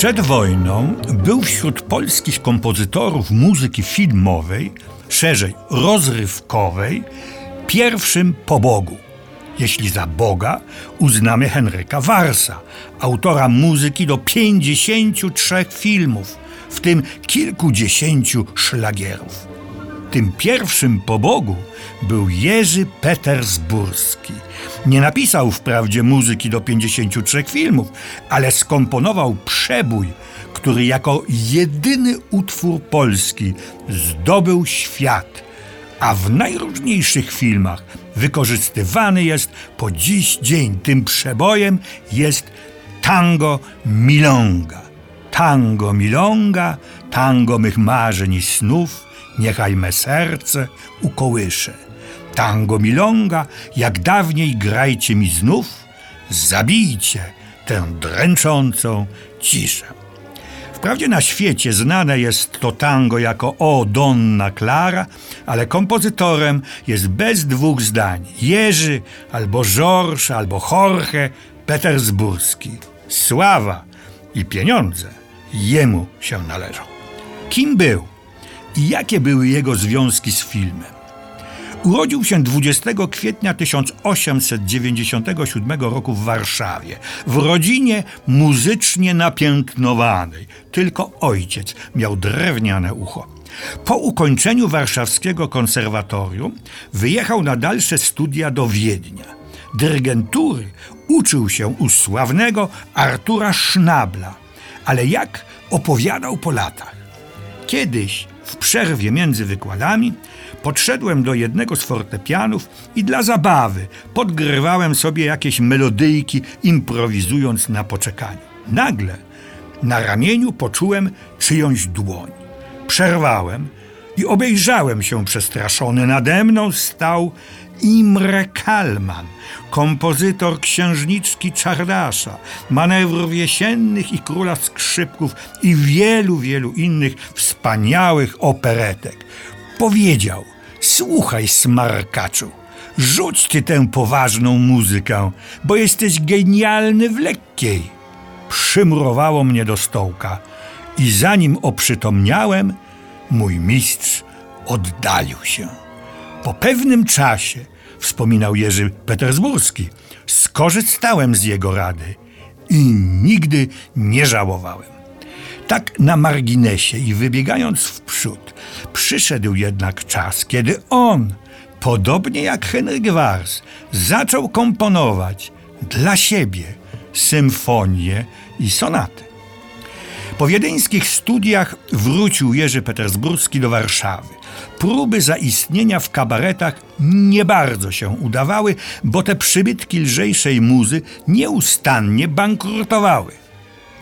Przed wojną był wśród polskich kompozytorów muzyki filmowej, szerzej rozrywkowej, pierwszym po Bogu. Jeśli za Boga uznamy Henryka Warsa, autora muzyki do 53 filmów, w tym kilkudziesięciu szlagierów. Tym pierwszym po Bogu był Jerzy Petersburski. Nie napisał wprawdzie muzyki do 53 filmów, ale skomponował przebój, który jako jedyny utwór polski zdobył świat, a w najróżniejszych filmach wykorzystywany jest po dziś dzień. Tym przebojem jest tango milonga. Tango milonga, tango mych marzeń i snów, niechaj me serce ukołysze. Tango milonga, jak dawniej grajcie mi znów, zabijcie tę dręczącą ciszę. Wprawdzie na świecie znane jest to tango jako O Donna Clara, ale kompozytorem jest bez dwóch zdań Jerzy, albo Georges, albo Jorge Petersburski. Sława i pieniądze jemu się należą. Kim był i jakie były jego związki z filmem? Urodził się 20 kwietnia 1897 roku w Warszawie, w rodzinie muzycznie napięknowanej. Tylko ojciec miał drewniane ucho. Po ukończeniu warszawskiego konserwatorium wyjechał na dalsze studia do Wiednia. Dyrygentury uczył się u sławnego Artura Schnabla, ale jak opowiadał po latach. Kiedyś w przerwie między wykładami podszedłem do jednego z fortepianów i dla zabawy podgrywałem sobie jakieś melodyjki, improwizując na poczekaniu. Nagle na ramieniu poczułem czyjąś dłoń. Przerwałem i obejrzałem się przestraszony. Nade mną stał Imre Kalman, kompozytor księżniczki Czardasza, manewrów jesiennych i króla skrzypków i wielu, wielu innych wspaniałych operetek. Powiedział: Słuchaj, smarkaczu, rzuć ty tę poważną muzykę, bo jesteś genialny w lekkiej. Przymurowało mnie do stołka i zanim oprzytomniałem, mój mistrz oddalił się. Po pewnym czasie, wspominał Jerzy Petersburski, skorzystałem z jego rady i nigdy nie żałowałem. Tak na marginesie i wybiegając w przód, przyszedł jednak czas, kiedy on, podobnie jak Henryk Wars, zaczął komponować dla siebie symfonie i sonaty. Po wiedeńskich studiach wrócił Jerzy Petersburski do Warszawy. Próby zaistnienia w kabaretach nie bardzo się udawały, bo te przybytki lżejszej muzy nieustannie bankrutowały.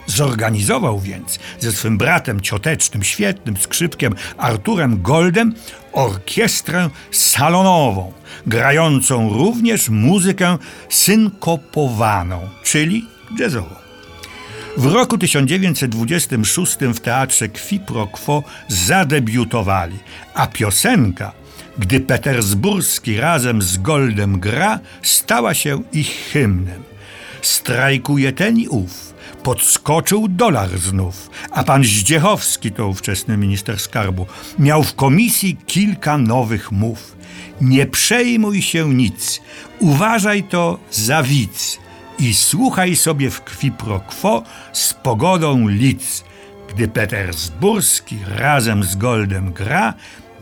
Zorganizował więc ze swym bratem ciotecznym, świetnym skrzypkiem Arturem Goldem orkiestrę salonową, grającą również muzykę synkopowaną, czyli jazzową. W roku 1926 w teatrze Qui pro Quo zadebiutowali, a piosenka, gdy Petersburski razem z Goldem gra, stała się ich hymnem. Strajkuje ten i ów, podskoczył dolar znów, a pan Zdziechowski, to ówczesny minister skarbu, miał w komisji kilka nowych mów. Nie przejmuj się nic, uważaj to za widz i słuchaj sobie w kwi pro quo z pogodą lic. Gdy Petersburski razem z Goldem gra,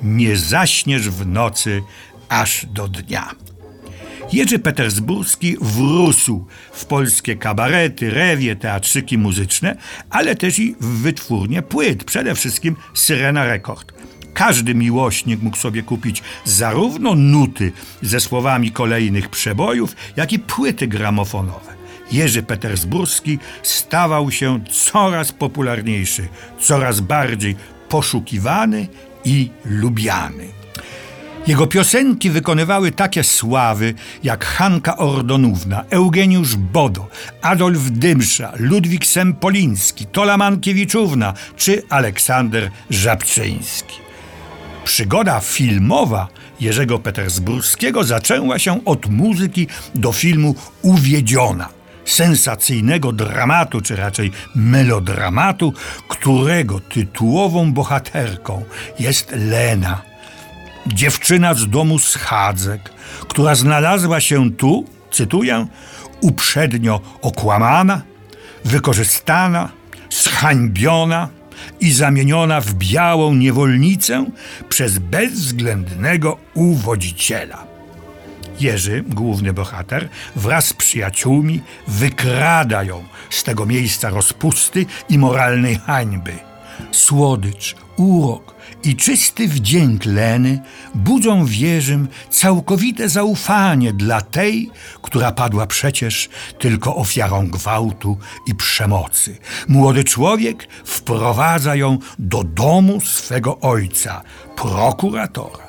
nie zaśniesz w nocy aż do dnia. Jerzy Petersburski wrósł w polskie kabarety, rewie, teatrzyki muzyczne, ale też i w wytwórnie płyt, przede wszystkim Syrena Rekord. Każdy miłośnik mógł sobie kupić zarówno nuty ze słowami kolejnych przebojów, jak i płyty gramofonowe. Jerzy Petersburski stawał się coraz popularniejszy, coraz bardziej poszukiwany i lubiany. Jego piosenki wykonywały takie sławy jak Hanka Ordonówna, Eugeniusz Bodo, Adolf Dymsza, Ludwik Sempoliński, Tola Mankiewiczówna czy Aleksander Żabczyński. Przygoda filmowa Jerzego Petersburskiego zaczęła się od muzyki do filmu Uwiedziona. sensacyjnego dramatu, czy raczej melodramatu, którego tytułową bohaterką jest Lena. Dziewczyna z domu schadzek, która znalazła się tu, cytuję, uprzednio okłamana, wykorzystana, zhańbiona i zamieniona w białą niewolnicę przez bezwzględnego uwodziciela. Jerzy, główny bohater, wraz z przyjaciółmi wykrada ją z tego miejsca rozpusty i moralnej hańby. Słodycz, urok i czysty wdzięk Leny budzą w Jerzym całkowite zaufanie dla tej, która padła przecież tylko ofiarą gwałtu i przemocy. Młody człowiek wprowadza ją do domu swego ojca, prokuratora.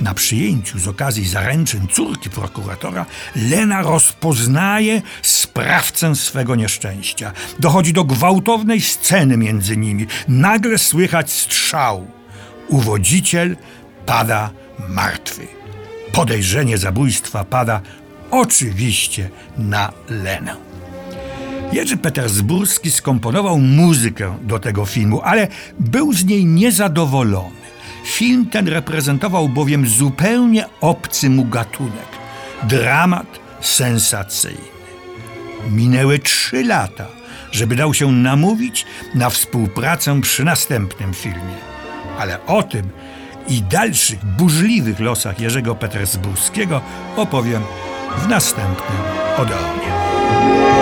Na przyjęciu z okazji zaręczyn córki prokuratora Lena rozpoznaje sprawcę swego nieszczęścia. Dochodzi do gwałtownej sceny między nimi. Nagle słychać strzał. Uwodziciel pada martwy. Podejrzenie zabójstwa pada oczywiście na Lenę. Jerzy Petersburski skomponował muzykę do tego filmu, ale był z niej niezadowolony. Film ten reprezentował bowiem zupełnie obcy mu gatunek dramat sensacyjny. Minęły trzy lata, żeby dał się namówić na współpracę przy następnym filmie. Ale o tym i dalszych burzliwych losach Jerzego Petersburskiego opowiem w następnym Odeonie.